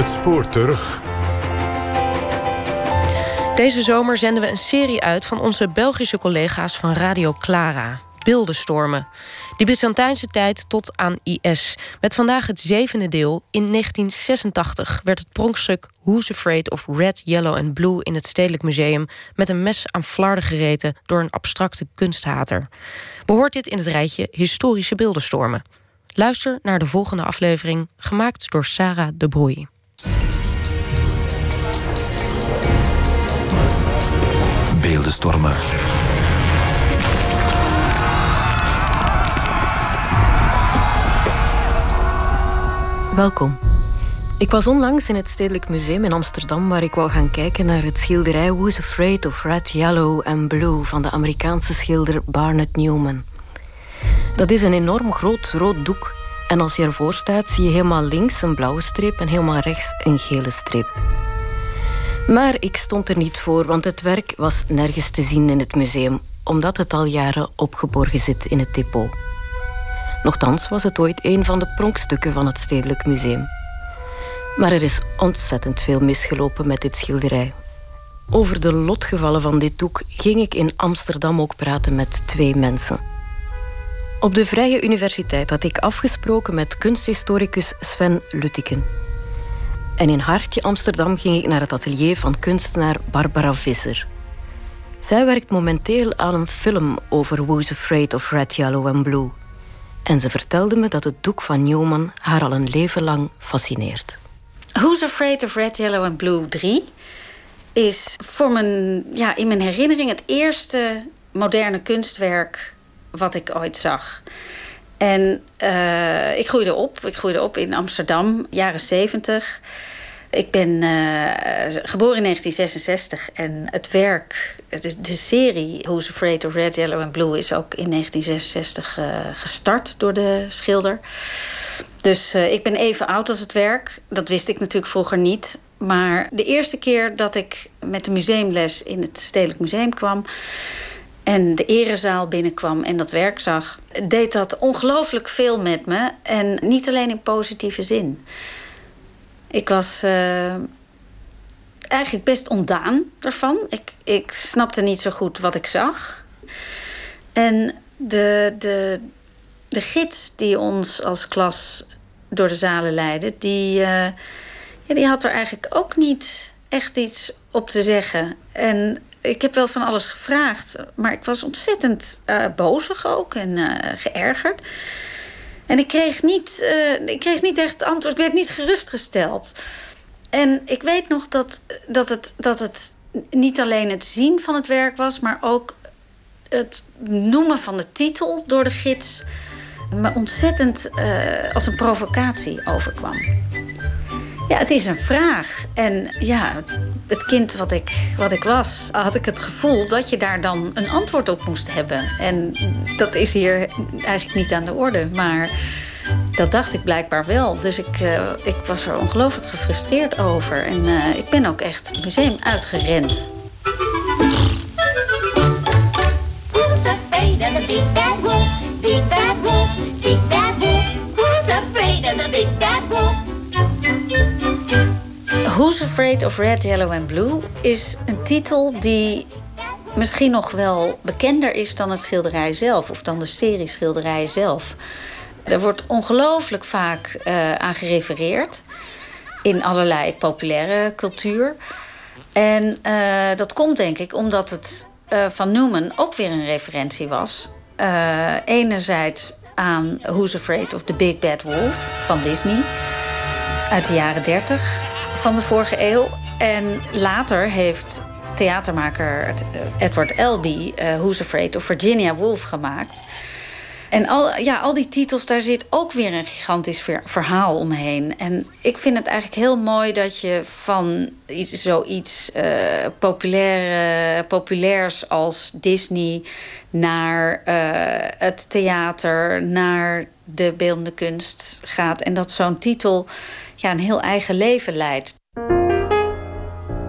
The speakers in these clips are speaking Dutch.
Het spoor terug. Deze zomer zenden we een serie uit van onze Belgische collega's van Radio Clara. Beeldenstormen. Die Byzantijnse tijd tot aan IS. Met vandaag het zevende deel. In 1986 werd het pronkstuk Who's Afraid of Red, Yellow and Blue in het Stedelijk Museum met een mes aan flarden gereten door een abstracte kunsthater. Behoort dit in het rijtje historische beeldenstormen? Luister naar de volgende aflevering, gemaakt door Sarah de Broei. Beeldenstormen. Welkom. Ik was onlangs in het Stedelijk Museum in Amsterdam waar ik wou gaan kijken naar het schilderij Who's Afraid of Red, Yellow and Blue van de Amerikaanse schilder Barnett Newman. Dat is een enorm groot rood doek en als je ervoor staat zie je helemaal links een blauwe streep en helemaal rechts een gele streep. Maar ik stond er niet voor, want het werk was nergens te zien in het museum, omdat het al jaren opgeborgen zit in het depot. Nochtans was het ooit een van de pronkstukken van het Stedelijk Museum. Maar er is ontzettend veel misgelopen met dit schilderij. Over de lotgevallen van dit doek ging ik in Amsterdam ook praten met twee mensen. Op de Vrije Universiteit had ik afgesproken met kunsthistoricus Sven Luttiken. En in Hartje Amsterdam ging ik naar het atelier van kunstenaar Barbara Visser. Zij werkt momenteel aan een film over Who's Afraid of Red, Yellow and Blue. En ze vertelde me dat het doek van Newman haar al een leven lang fascineert. Who's Afraid of Red, Yellow and Blue 3 is voor mijn, ja, in mijn herinnering het eerste moderne kunstwerk wat ik ooit zag. En uh, ik groeide op. Ik groeide op in Amsterdam, jaren 70. Ik ben uh, geboren in 1966 en het werk, de, de, serie Who's Afraid of Red, Yellow and Blue is ook in 1966 uh, gestart door de schilder. Dus uh, ik ben even oud als het werk. Dat wist ik natuurlijk vroeger niet. Maar de eerste keer dat ik met de museumles in het Stedelijk Museum kwam en de erezaal binnenkwam en dat werk zag, deed dat ongelooflijk veel met me. En niet alleen in positieve zin. Ik was uh, eigenlijk best ontdaan daarvan. Ik, ik snapte niet zo goed wat ik zag. En de, de, de gids die ons als klas door de zalen leidde, die, uh, ja, die had er eigenlijk ook niet echt iets op te zeggen. En ik heb wel van alles gevraagd, maar ik was ontzettend uh, bozig ook en uh, geërgerd. En ik kreeg, niet, uh, ik kreeg niet echt antwoord, ik werd niet gerustgesteld. En ik weet nog dat, dat, het, dat het niet alleen het zien van het werk was, maar ook het noemen van de titel door de gids me ontzettend als een provocatie overkwam. Ja, het is een vraag. En ja, het kind wat ik, wat ik was, had ik het gevoel dat je daar dan een antwoord op moest hebben. En dat is hier eigenlijk niet aan de orde. Maar dat dacht ik blijkbaar wel. Dus ik, uh, ik was er ongelooflijk gefrustreerd over. En uh, ik ben ook echt het museum uitgerend. Who's Afraid of Red, Yellow and Blue is een titel die misschien nog wel bekender is dan het schilderij zelf of dan de serie schilderijen zelf. Er wordt ongelooflijk vaak uh, aan gerefereerd in allerlei populaire cultuur. En uh, dat komt denk ik omdat het uh, van Newman ook weer een referentie was. enerzijds aan Who's Afraid of the Big Bad Wolf van Disney uit de jaren 30 van de vorige eeuw. En later heeft theatermaker eh, Edward Albee uh, Who's Afraid of Virginia Woolf gemaakt. En al, ja, al die titels, daar zit ook weer een gigantisch verhaal omheen. En ik vind het eigenlijk heel mooi dat je van iets, zoiets uh, populair, populairs als Disney naar het theater, naar de beeldende kunst gaat. En dat zo'n titel ja, een heel eigen leven leidt.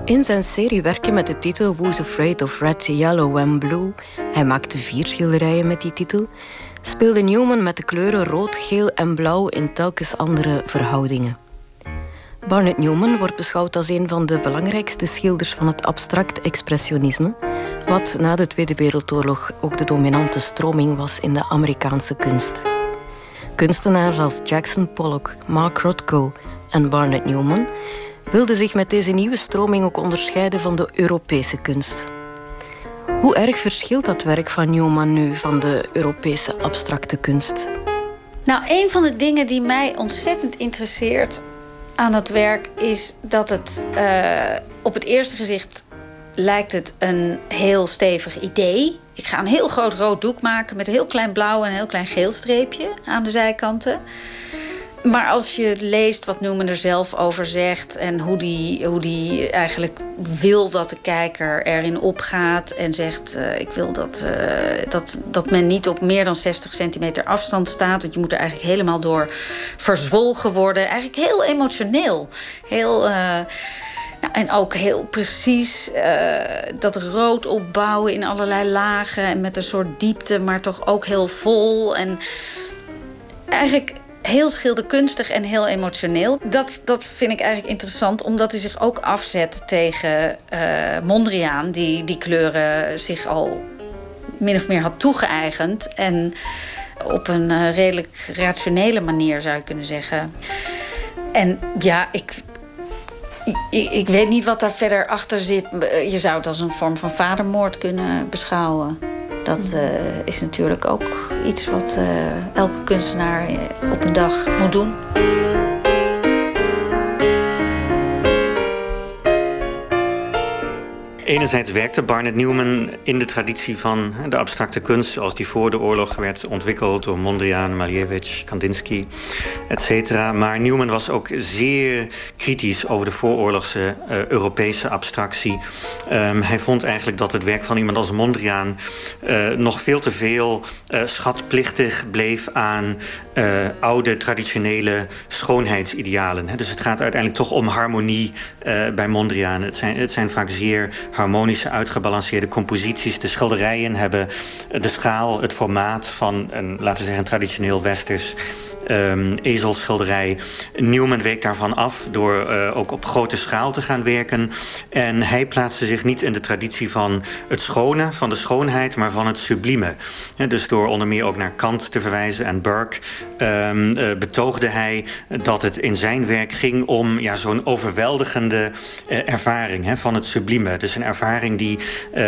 In zijn serie werken met de titel Who's Afraid of Red, Yellow and Blue, hij maakte vier schilderijen met die titel, speelde Newman met de kleuren rood, geel en blauw in telkens andere verhoudingen. Barnett Newman wordt beschouwd als een van de belangrijkste schilders van het abstract expressionisme, wat na de Tweede Wereldoorlog ook de dominante stroming was in de Amerikaanse kunst. Kunstenaars als Jackson Pollock, Mark Rothko en Barnett Newman wilden zich met deze nieuwe stroming ook onderscheiden van de Europese kunst. Hoe erg verschilt dat werk van Newman nu van de Europese abstracte kunst? Nou, een van de dingen die mij ontzettend interesseert aan het werk is dat het uh, op het eerste gezicht lijkt het een heel stevig idee. Ik ga een heel groot rood doek maken met een heel klein blauw en een heel klein geel streepje aan de zijkanten. Maar als je leest wat Newman er zelf over zegt en hoe die, hoe die eigenlijk wil dat de kijker erin opgaat en zegt: uh, Ik wil dat, uh, dat, dat men niet op meer dan 60 centimeter afstand staat, want je moet er eigenlijk helemaal door verzwolgen worden. Eigenlijk heel emotioneel. Heel. Uh, nou, en ook heel precies dat rood opbouwen in allerlei lagen en met een soort diepte, maar toch ook heel vol. En eigenlijk heel schilderkunstig en heel emotioneel. Dat, dat vind ik eigenlijk interessant, omdat hij zich ook afzet tegen uh, Mondriaan, die die kleuren zich al min of meer had toegeëigend. En op een uh, redelijk rationele manier zou je kunnen zeggen. En ja, ik, ik, ik, weet niet wat daar verder achter zit. Je zou het als een vorm van vadermoord kunnen beschouwen. Dat uh, is natuurlijk ook iets wat uh, elke kunstenaar op een dag moet doen. Enerzijds werkte Barnett Newman in de traditie van de abstracte kunst... zoals die voor de oorlog werd ontwikkeld door Mondriaan, Malevich, Kandinsky, etc. Maar Newman was ook zeer kritisch over de vooroorlogse uh, Europese abstractie. Um, hij vond eigenlijk dat het werk van iemand als Mondriaan... Uh, nog veel te veel uh, schatplichtig bleef aan oude traditionele schoonheidsidealen. Dus het gaat uiteindelijk toch om harmonie bij Mondriaan. Het zijn, het zijn vaak zeer harmonische, uitgebalanceerde composities. De schilderijen hebben de schaal, het formaat van een, laten we zeggen, traditioneel westers um, ezelschilderij. Newman week daarvan af door uh, ook op grote schaal te gaan werken. En hij plaatste zich niet in de traditie van het schone, van de schoonheid, maar van het sublieme. Ja, dus door onder meer ook naar Kant te verwijzen en Burke um, uh, betoogde hij dat het in zijn werk ging om ja, zo'n overweldigende uh, ervaring van het sublieme. Dus een ervaring die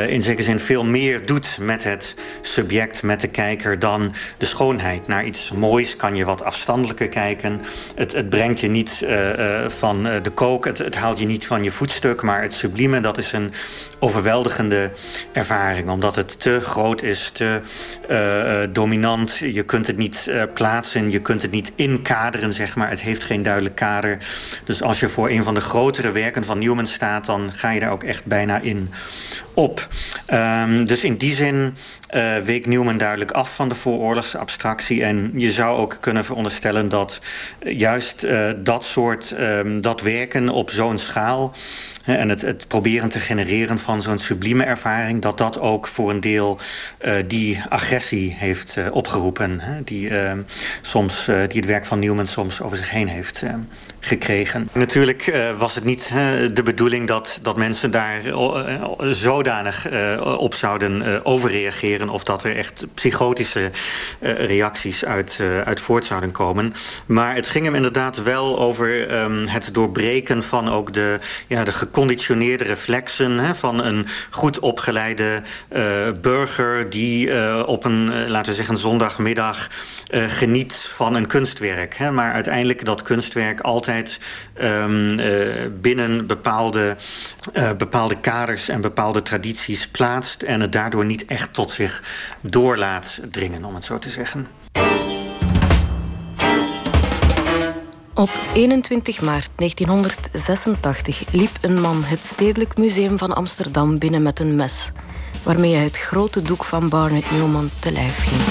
in zekere zin veel meer doet met het subject, met de kijker, dan de schoonheid. Naar iets moois kan je wat afstandelijker kijken. Het, het brengt je niet uh, uh, van de kook, het, het, haalt je niet van je voetstuk, maar het sublieme, dat is een overweldigende ervaring, omdat het te groot is, te dominant. Je kunt het niet plaatsen, je kunt het niet inkaderen, zeg maar. Het heeft geen duidelijk kader. Dus als je voor een van de grotere werken van Newman staat, dan ga je daar ook echt bijna in op. Um, dus in die zin uh, week Newman duidelijk af van de vooroorlogse abstractie. En je zou ook kunnen veronderstellen dat juist uh, dat soort um, dat werken op zo'n schaal en het, het, proberen te genereren van zo'n sublieme ervaring, dat dat ook voor een deel die agressie heeft opgeroepen. Hè, die, uh, soms, die het werk van Newman soms over zich heen heeft gekregen. Natuurlijk was het niet de bedoeling dat, dat mensen daar zodanig op zouden overreageren of dat er echt psychotische reacties uit, uit voort zouden komen. Maar het ging hem inderdaad wel over um, het doorbreken van ook de, ja, de geconditioneerde reflexen hè, van een goed opgeleide burger die op een, laten we zeggen, zondagmiddag geniet van een kunstwerk. Hè, maar uiteindelijk dat kunstwerk altijd um, binnen bepaalde, bepaalde kaders en bepaalde tradities plaatst en het daardoor niet echt tot zich door laat dringen, om het zo te zeggen. Op 21 maart 1986 liep een man het Stedelijk Museum van Amsterdam binnen met een mes, waarmee hij het grote doek van Barnett Newman te lijf ging.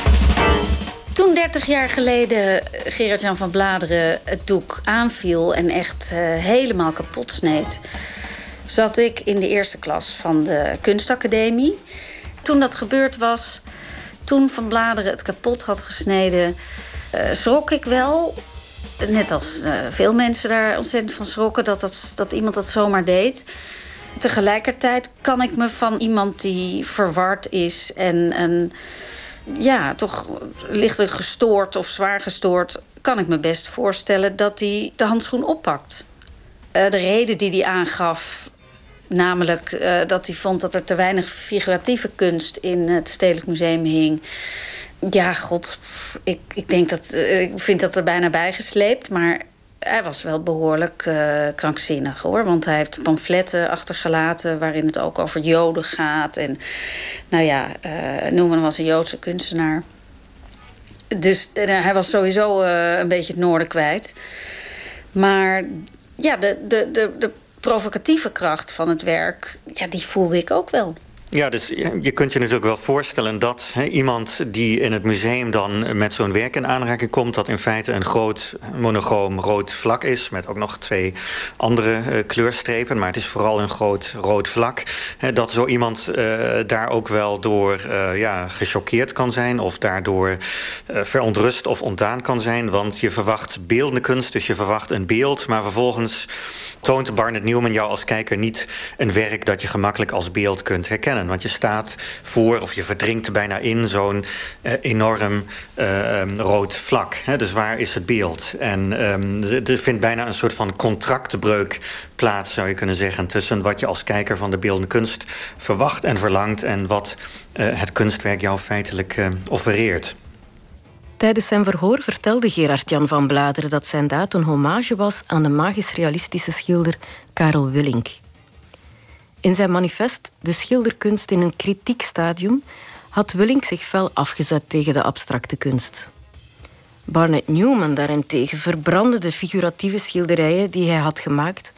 Toen 30 jaar geleden Gerard-Jan van Bladeren het doek aanviel en echt uh, helemaal kapot sneed, zat ik in de eerste klas van de kunstacademie. Toen dat gebeurd was, toen Van Bladeren het kapot had gesneden, uh, schrok ik wel net als uh, veel mensen daar ontzettend van schrokken dat, dat, dat iemand dat zomaar deed. Tegelijkertijd kan ik me van iemand die verward is en, en ja, toch lichter gestoord of zwaar gestoord, kan ik me best voorstellen dat hij de handschoen oppakt. Uh, de reden die hij aangaf, namelijk uh, dat hij vond dat er te weinig figuratieve kunst in het Stedelijk Museum hing. Ja, god, ik, ik denk dat uh, ik vind dat er bijna bijgesleept, maar hij was wel behoorlijk krankzinnig hoor. Want hij heeft pamfletten achtergelaten waarin het ook over Joden gaat. En nou ja, Noemen was een Joodse kunstenaar. Dus hij was sowieso een beetje het noorden kwijt. Maar ja, de, de, de, de provocatieve kracht van het werk, ja, die voelde ik ook wel. Ja, dus je kunt je natuurlijk wel voorstellen dat iemand die in het museum dan met zo'n werk in aanraking komt, dat in feite een groot monochroom rood vlak is, met ook nog twee andere uh, kleurstrepen, maar het is vooral een groot rood vlak, dat zo iemand uh, daar ook wel door uh, ja, gechoqueerd kan zijn of daardoor verontrust of ontdaan kan zijn, want je verwacht beeldende kunst, dus je verwacht een beeld, maar vervolgens toont Barnett Newman jou als kijker niet een werk dat je gemakkelijk als beeld kunt herkennen. Want je staat voor of je verdrinkt er bijna in zo'n uh, enorm uh, rood vlak. Hè? Dus waar is het beeld? En um, er vindt bijna een soort van contractbreuk plaats, zou je kunnen zeggen, tussen wat je als kijker van de beeldende kunst verwacht en verlangt en wat uh, het kunstwerk jou feitelijk offereert. Tijdens zijn verhoor vertelde Gerard-Jan van Bladeren dat zijn daad een hommage was aan de magisch-realistische schilder Karel Willink. In zijn manifest De schilderkunst in een kritiek stadium had Willink zich fel afgezet tegen de abstracte kunst. Barnett Newman daarentegen verbrandde de figuratieve schilderijen die hij had gemaakt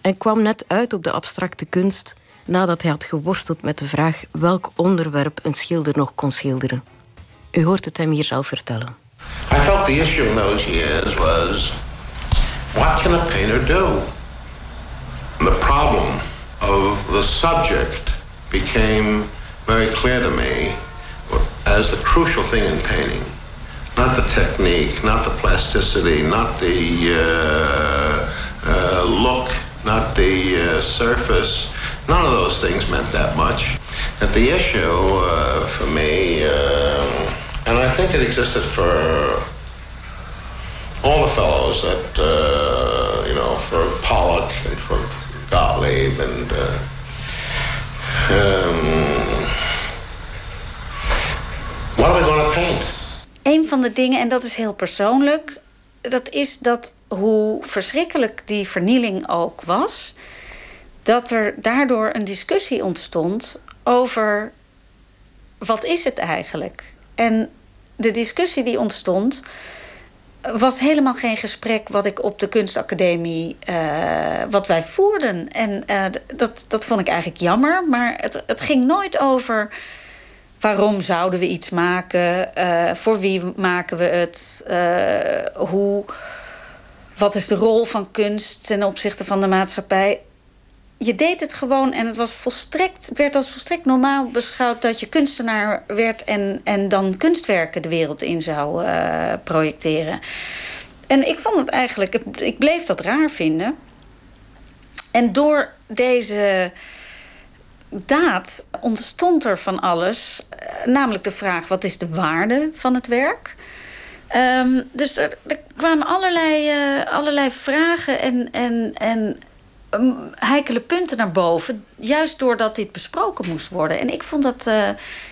en kwam net uit op de abstracte kunst nadat hij had geworsteld met de vraag welk onderwerp een schilder nog kon schilderen. U hoort het hem hier zelf vertellen. I felt the issue in those years was what can a painter do? The problem of the subject became very clear to me as the crucial thing in painting. Not the technique, not the plasticity, not the uh, uh, look, not the uh, surface. None of those things meant that much. That the issue uh, for me, um, and I think it existed for all the fellows that, uh, you know, for Pollock and for Gottlieb and um, what we to paint? Een van de dingen, en dat is heel persoonlijk, dat is dat hoe verschrikkelijk die vernieling ook was, dat er daardoor een discussie ontstond over wat is het eigenlijk? En de discussie die ontstond, was helemaal geen gesprek wat ik op de kunstacademie uh, wat wij voerden. En uh, dat, dat vond ik eigenlijk jammer. Maar het, het ging nooit over waarom zouden we iets maken, uh, voor wie maken we het, hoe, wat is de rol van kunst ten opzichte van de maatschappij je deed het gewoon en het was volstrekt, werd als volstrekt normaal beschouwd dat je kunstenaar werd en, en dan kunstwerken de wereld in zou uh, projecteren. En ik vond het eigenlijk, ik bleef dat raar vinden. En door deze daad ontstond er van alles, eh, namelijk de vraag: wat is de waarde van het werk? Um, dus er, kwamen allerlei, uh, allerlei vragen en, en, en heikele punten naar boven. Juist doordat dit besproken moest worden. En ik vond dat, uh,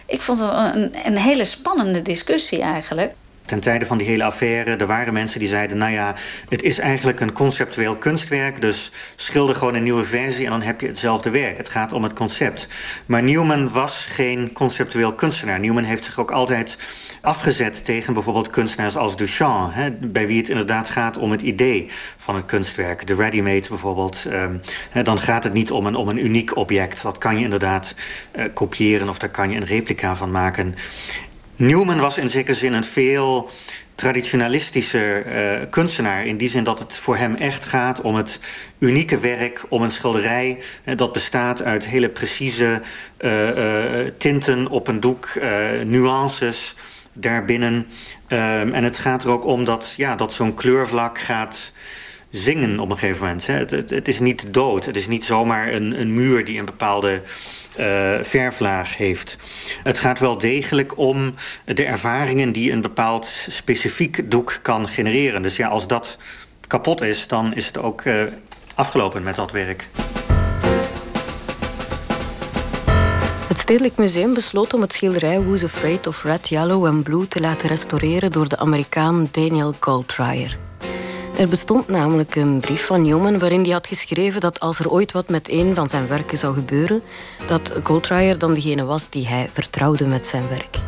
ik vond dat een, een hele spannende discussie eigenlijk. Ten tijde van die hele affaire, er waren mensen die zeiden... nou ja, het is eigenlijk een conceptueel kunstwerk... dus schilder gewoon een nieuwe versie en dan heb je hetzelfde werk. Het gaat om het concept. Maar Newman was geen conceptueel kunstenaar. Newman heeft zich ook altijd afgezet tegen bijvoorbeeld kunstenaars als Duchamp... Hè, bij wie het inderdaad gaat om het idee van het kunstwerk. De ready-made bijvoorbeeld. Um, hè, dan gaat het niet om een, om een uniek object. Dat kan je inderdaad uh, kopiëren of daar kan je een replica van maken. Newman was in zekere zin een veel traditionalistische uh, kunstenaar. In die zin dat het voor hem echt gaat om het unieke werk, om een schilderij dat bestaat uit hele precieze uh, tinten op een doek, nuances daarbinnen. Ehm, en het gaat er ook om dat, ja, dat zo'n kleurvlak gaat zingen op een gegeven moment. Hè. Het, het, is niet dood. Het is niet zomaar een, een muur die een bepaalde uh, verflaag heeft. Het gaat wel degelijk om de ervaringen die een bepaald specifiek doek kan genereren. Dus ja, als dat kapot is, dan is het ook uh, afgelopen met dat werk. Stedelijk Museum besloot om het schilderij Who's Afraid of Red, Yellow and Blue te laten restaureren door de Amerikaan Daniel Goldreyer. Er bestond namelijk een brief van Newman waarin hij had geschreven dat als er ooit wat met een van zijn werken zou gebeuren, dat Goldreyer dan degene was die hij vertrouwde met zijn werk.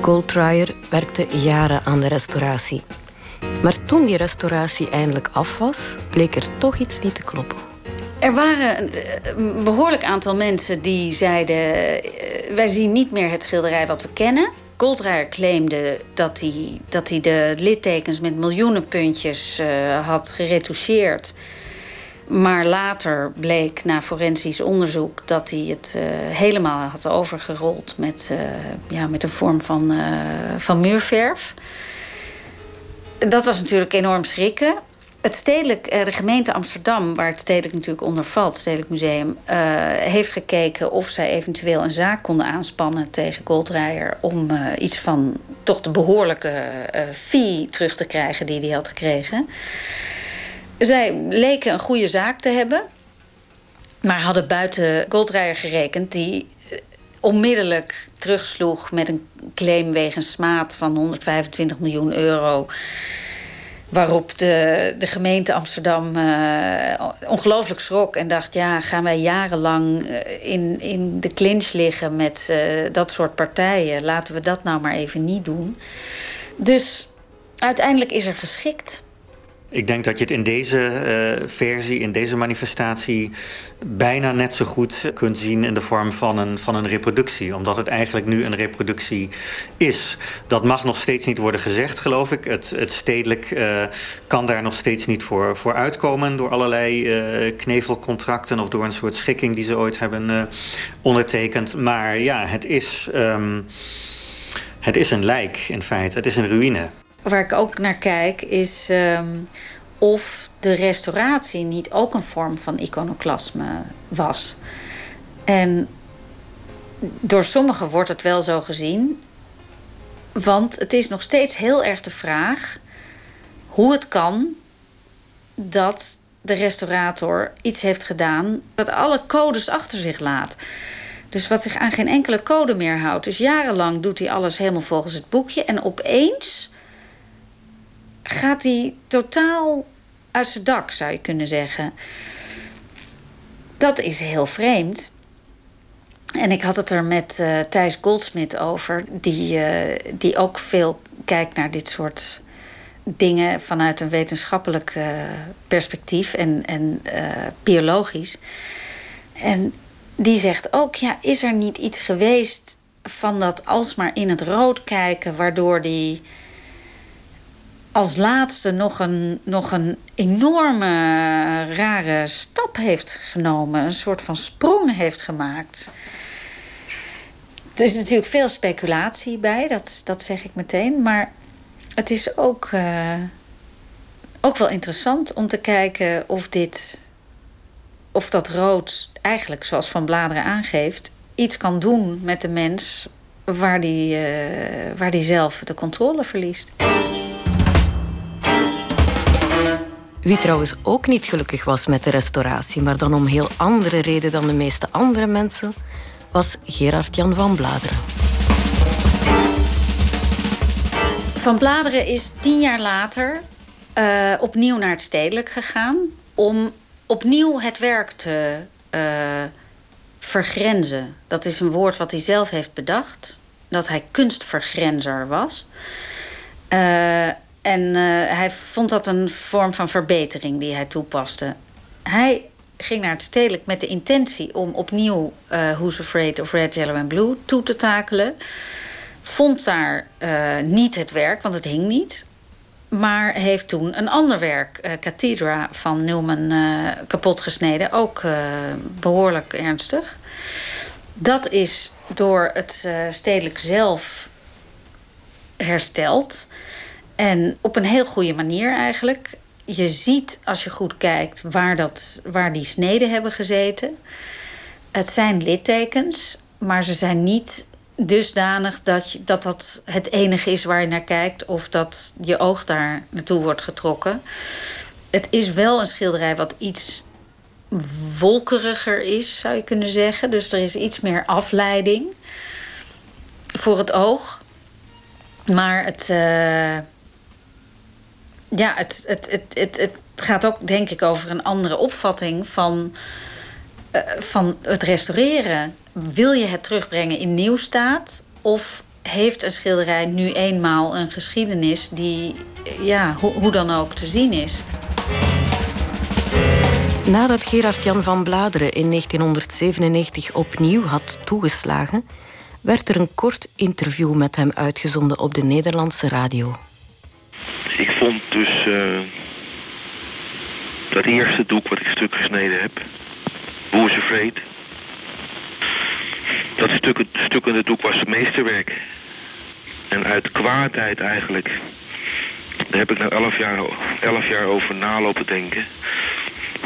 Goldreyer werkte jaren aan de restauratie. Maar toen die restauratie eindelijk af was, bleek er toch iets niet te kloppen. Er waren een behoorlijk aantal mensen die zeiden: eh, Wij zien niet meer het schilderij wat we kennen. Goldreyer claimde dat hij, dat hij de littekens met miljoenen puntjes uh, had geretoucheerd. Maar later bleek na forensisch onderzoek dat hij het helemaal had overgerold met, ja, met een vorm van, van muurverf. Dat was natuurlijk enorm schrikken het stedelijk, eh, de gemeente Amsterdam, waar het stedelijk natuurlijk onder valt, het Stedelijk Museum, uh, heeft gekeken of zij eventueel een zaak konden aanspannen tegen Goldreyer om uh, iets van toch de behoorlijke fee terug te krijgen die hij had gekregen. Zij leken een goede zaak te hebben, maar hadden buiten Goldreyer gerekend, die onmiddellijk terugsloeg met een claim wegens smaad van 125 miljoen euro Waarop de, de gemeente Amsterdam uh, ongelooflijk schrok en dacht: ja, gaan wij jarenlang eh, in, in de clinch liggen met uh, dat soort partijen? Laten we dat nou maar even niet doen. Dus uiteindelijk is er geschikt. Ik denk dat je het in deze uh, versie, in deze manifestatie, bijna net zo goed kunt zien in de vorm van een, van een reproductie. Omdat het eigenlijk nu een reproductie is. Dat mag nog steeds niet worden gezegd, geloof ik. Het, het stedelijk uh, kan daar nog steeds niet voor, voor uitkomen door allerlei uh, knevelcontracten of door een soort schikking die ze ooit hebben ondertekend. Maar ja, het is, um, het is een lijk in feite. Het is een ruïne waar ik ook naar kijk, is um, of de restauratie niet ook een vorm van iconoclasme was. En door sommigen wordt het wel zo gezien. Want het is nog steeds heel erg de vraag hoe het kan dat de restaurator iets heeft gedaan wat alle codes achter zich laat. Dus wat zich aan geen enkele code meer houdt. Dus jarenlang doet hij alles helemaal volgens het boekje. En opeens gaat hij totaal uit zijn dak, zou je kunnen zeggen. Dat is heel vreemd. En ik had het er met uh, Thijs Goldsmit over, die, uh, die ook veel kijkt naar dit soort dingen vanuit een wetenschappelijk uh, perspectief en, en biologisch. En die zegt ook: ja, is er niet iets geweest van dat alsmaar in het rood kijken, waardoor die als laatste nog een, nog een enorme rare stap heeft genomen. Een soort van sprong heeft gemaakt. Er is natuurlijk veel speculatie bij, dat, dat zeg ik meteen. Maar het is ook, uh, ook wel interessant om te kijken of dit. of dat rood eigenlijk, zoals Van Bladeren aangeeft, iets kan doen met de mens waar die, uh, waar die zelf de controle verliest. Wie trouwens ook niet gelukkig was met de restauratie, maar dan om heel andere reden dan de meeste andere mensen, was Gerard Jan van Bladeren. Van Bladeren is tien jaar later uh, opnieuw naar het stedelijk gegaan om opnieuw het werk te uh, vergrenzen. Dat is een woord wat hij zelf heeft bedacht. Dat hij kunstvergrenzer was. Uh, en uh, hij vond dat een vorm van verbetering die hij toepaste. Hij ging naar het stedelijk met de intentie om opnieuw uh, Who's Afraid of Red, Yellow and Blue toe te takelen. Vond daar uh, niet het werk, want het hing niet. Maar heeft toen een ander werk, Cathedra van Newman, kapot gesneden. Ook behoorlijk ernstig. Dat is door het stedelijk zelf hersteld. En op een heel goede manier eigenlijk. Je ziet als je goed kijkt waar, dat, waar die sneden hebben gezeten. Het zijn littekens, maar ze zijn niet dusdanig dat, dat dat het enige is waar je naar kijkt of dat je oog daar naartoe wordt getrokken. Het is wel een schilderij wat iets wolkeriger is, zou je kunnen zeggen. Dus er is iets meer afleiding voor het oog. Maar het, uh, ja, het, het, het, het, het gaat ook, denk ik, over een andere opvatting van, uh, van het restaureren. Wil je het terugbrengen in nieuw staat? Of heeft een schilderij nu eenmaal een geschiedenis die, ja, ho hoe dan ook te zien is? Nadat Gerard Jan van Bladeren in 1997 opnieuw had toegeslagen, werd er een kort interview met hem uitgezonden op de Nederlandse radio. Ik vond dus uh, dat eerste doek wat ik stuk gesneden heb, is Afraid, dat stuk, stukkende doek was meesterwerk. En uit kwaadheid eigenlijk, daar heb ik na elf jaar, elf jaar over nalopen denken,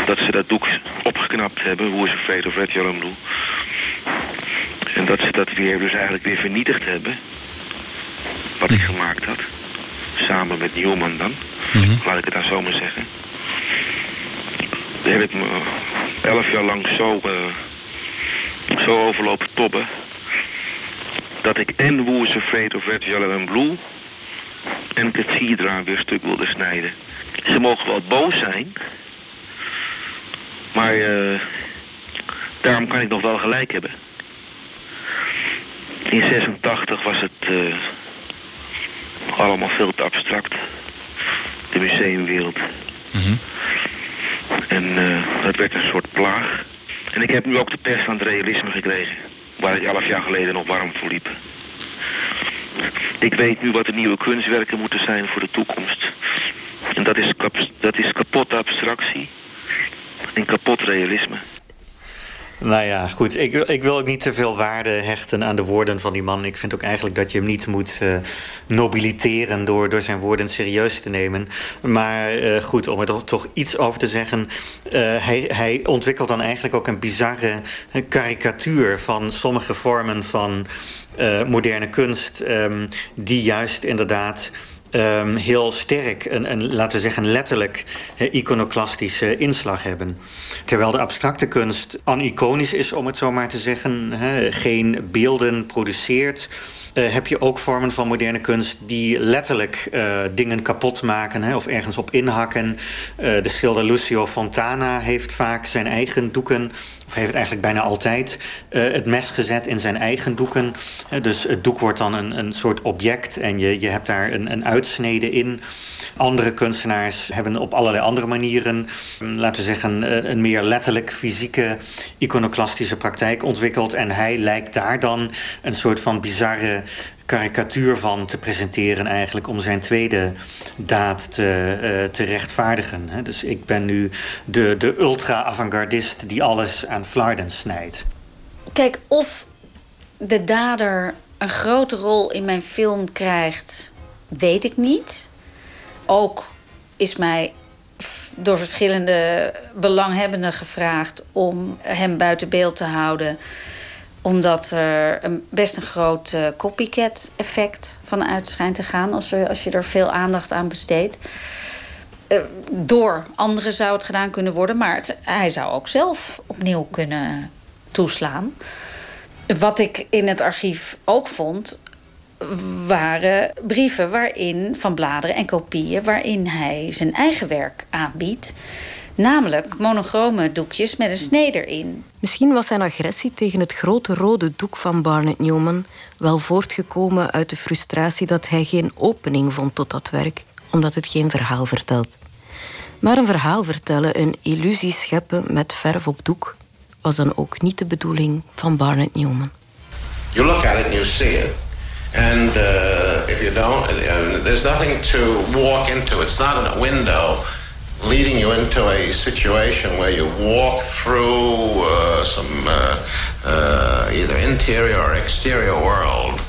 dat ze dat doek opgeknapt hebben, is Afraid of Red, Blue. En dat ze dat weer dus eigenlijk weer vernietigd hebben. Wat ik gemaakt had. Samen met Newman dan. Mhm. Laat ik het dan zo maar zeggen. Daar heb ik me elf jaar lang zo, uh, zo overlopen tobben. Dat ik en is Afraid of Red, Yellow and Blue... en Cathedra weer stuk wilde snijden. Ze mogen wel boos zijn... maar uh, daarom kan ik nog wel gelijk hebben. In 86 was het uh, allemaal veel te abstract. De museumwereld. Mm En uh, het werd een soort plaag. En ik heb nu ook de pers van het realisme gekregen. Waar ik elf jaar geleden nog warm voor liep. Ik weet nu wat de nieuwe kunstwerken moeten zijn voor de toekomst. En dat is, dat is kapot abstractie en kapot realisme. Nou ja, goed. Ik, ik wil ook niet te veel waarde hechten aan de woorden van die man. Ik vind ook eigenlijk dat je hem niet moet uh, nobiliteren door, door zijn woorden serieus te nemen. Maar uh, goed, om er toch iets over te zeggen. Uh, hij, hij ontwikkelt dan eigenlijk ook een bizarre karikatuur van sommige vormen van moderne kunst. Um, die juist inderdaad um, heel sterk een, een, laten we zeggen, letterlijk iconoclastische inslag hebben. Terwijl de abstracte kunst aniconisch is, om het zo maar te zeggen, geen beelden produceert. Uh, heb je ook vormen van moderne kunst die letterlijk uh, dingen kapot maken hè, of ergens op inhakken. Uh, de schilder Lucio Fontana heeft vaak zijn eigen doeken of heeft eigenlijk bijna altijd uh, het mes gezet in zijn eigen doeken. Dus het doek wordt dan een, een soort object en je, je hebt daar een, een uitsnede in. Andere kunstenaars hebben op allerlei andere manieren, um, laten we zeggen, een meer letterlijk fysieke iconoclastische praktijk ontwikkeld. En hij lijkt daar dan een soort van bizarre karikatuur van te presenteren eigenlijk om zijn tweede daad te, uh, te rechtvaardigen. Hè. Dus ik ben nu de, de ultra-avantgardist die alles aan flarden snijdt. Kijk, of de dader een grote rol in mijn film krijgt, weet ik niet. Ook is mij door verschillende belanghebbenden gevraagd om hem buiten beeld te houden omdat er een, best een groot uh, copycat-effect van uit schijnt te gaan... als, als je er veel aandacht aan besteedt. Uh, door anderen zou het gedaan kunnen worden... maar het, hij zou ook zelf opnieuw kunnen toeslaan. Wat ik in het archief ook vond... waren brieven waarin, van bladeren en kopieën... waarin hij zijn eigen werk aanbiedt... Namelijk monochrome doekjes met een snee erin. Misschien was zijn agressie tegen het grote rode doek van Barnett Newman wel voortgekomen uit de frustratie dat hij geen opening vond tot dat werk, omdat het geen verhaal vertelt. Maar een verhaal vertellen, een illusie scheppen met verf op doek, was dan ook niet de bedoeling van Barnett Newman. You look at it and you see it. And uh, if you don't, uh, there's nothing to walk into. It's not a window leading you into a situation where you walk through uh, some uh, uh, either interior or exterior world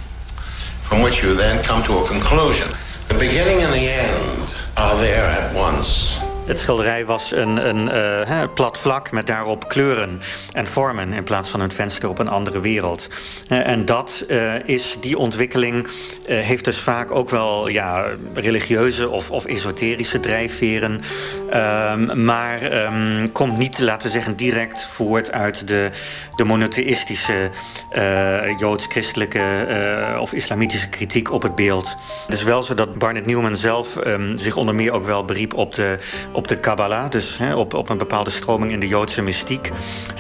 from which you then come to a conclusion. The beginning and the end are there at once. Het schilderij was een, een uh, plat vlak met daarop kleuren en vormen in plaats van een venster op een andere wereld. Uh, en dat uh, is die ontwikkeling heeft dus vaak ook wel ja, religieuze of, of esoterische drijfveren, ehm, maar um, komt niet, laten we zeggen, direct voort uit de, de monotheïstische joods-christelijke of islamitische kritiek op het beeld. Het is wel zo dat Barnett Newman zelf um, zich onder meer ook wel beriep op de op de Kabbalah, dus hè, op, op een bepaalde stroming in de Joodse mystiek.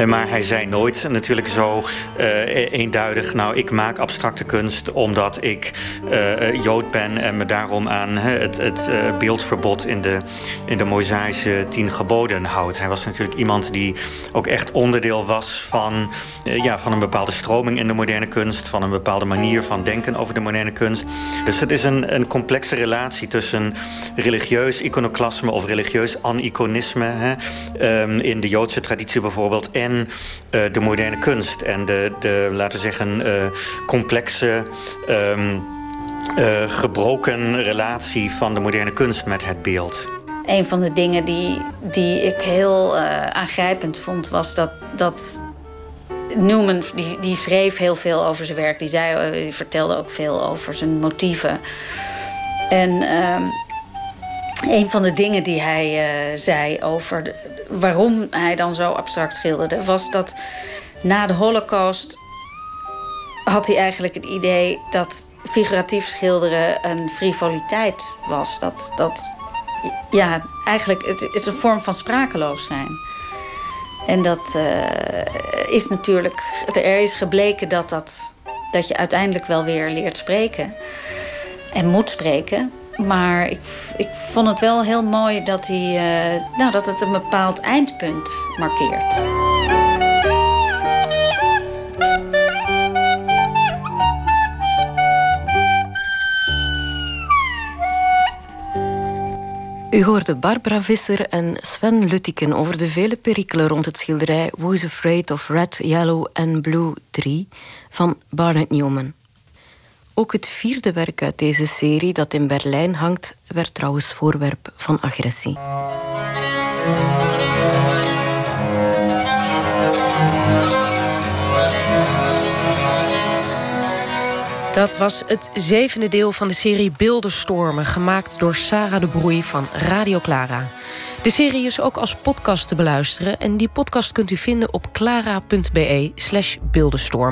Maar hij zei nooit natuurlijk zo uh, eenduidig: Nou, ik maak abstracte kunst omdat ik uh, Jood ben en me daarom aan hè, het, het beeldverbod in de, in de Mosaïsche tien geboden houdt. Hij was natuurlijk iemand die ook echt onderdeel was van, ja, van een bepaalde stroming in de moderne kunst, van een bepaalde manier van denken over de moderne kunst. Dus het is een, een complexe relatie tussen religieus iconoclasme of religieus aniconisme hè, um, in de Joodse traditie bijvoorbeeld, en uh, de moderne kunst en de, de laten zeggen, uh, complexe. Um, uh, gebroken relatie van de moderne kunst met het beeld. Een van de dingen die, die ik heel aangrijpend vond, was dat, dat Newman die, die schreef heel veel over zijn werk. Die, zei, die vertelde ook veel over zijn motieven. En uh, een van de dingen die hij uh, zei over waarom hij dan zo abstract schilderde, was dat na de Holocaust had hij eigenlijk het idee dat figuratief schilderen een frivoliteit was. Dat, dat ja, eigenlijk het is een vorm van sprakeloos zijn. En dat uh, is natuurlijk, er is gebleken dat, dat, dat je uiteindelijk wel weer leert spreken en moet spreken. Maar ik, ik vond het wel heel mooi dat, hij, uh, nou, dat het een bepaald eindpunt markeert. U hoorde Barbara Visser en Sven Luttiken over de vele perikelen rond het schilderij Who's Afraid of Red, Yellow and Blue 3 van Barnett Newman. Ook het vierde werk uit deze serie, dat in Berlijn hangt, werd trouwens voorwerp van agressie. Dat was het zevende deel van de serie Beeldenstormen... gemaakt door Sarah de Broei van Radio Clara. De serie is ook als podcast te beluisteren... en die podcast kunt u vinden op clara.be beeldenstorm.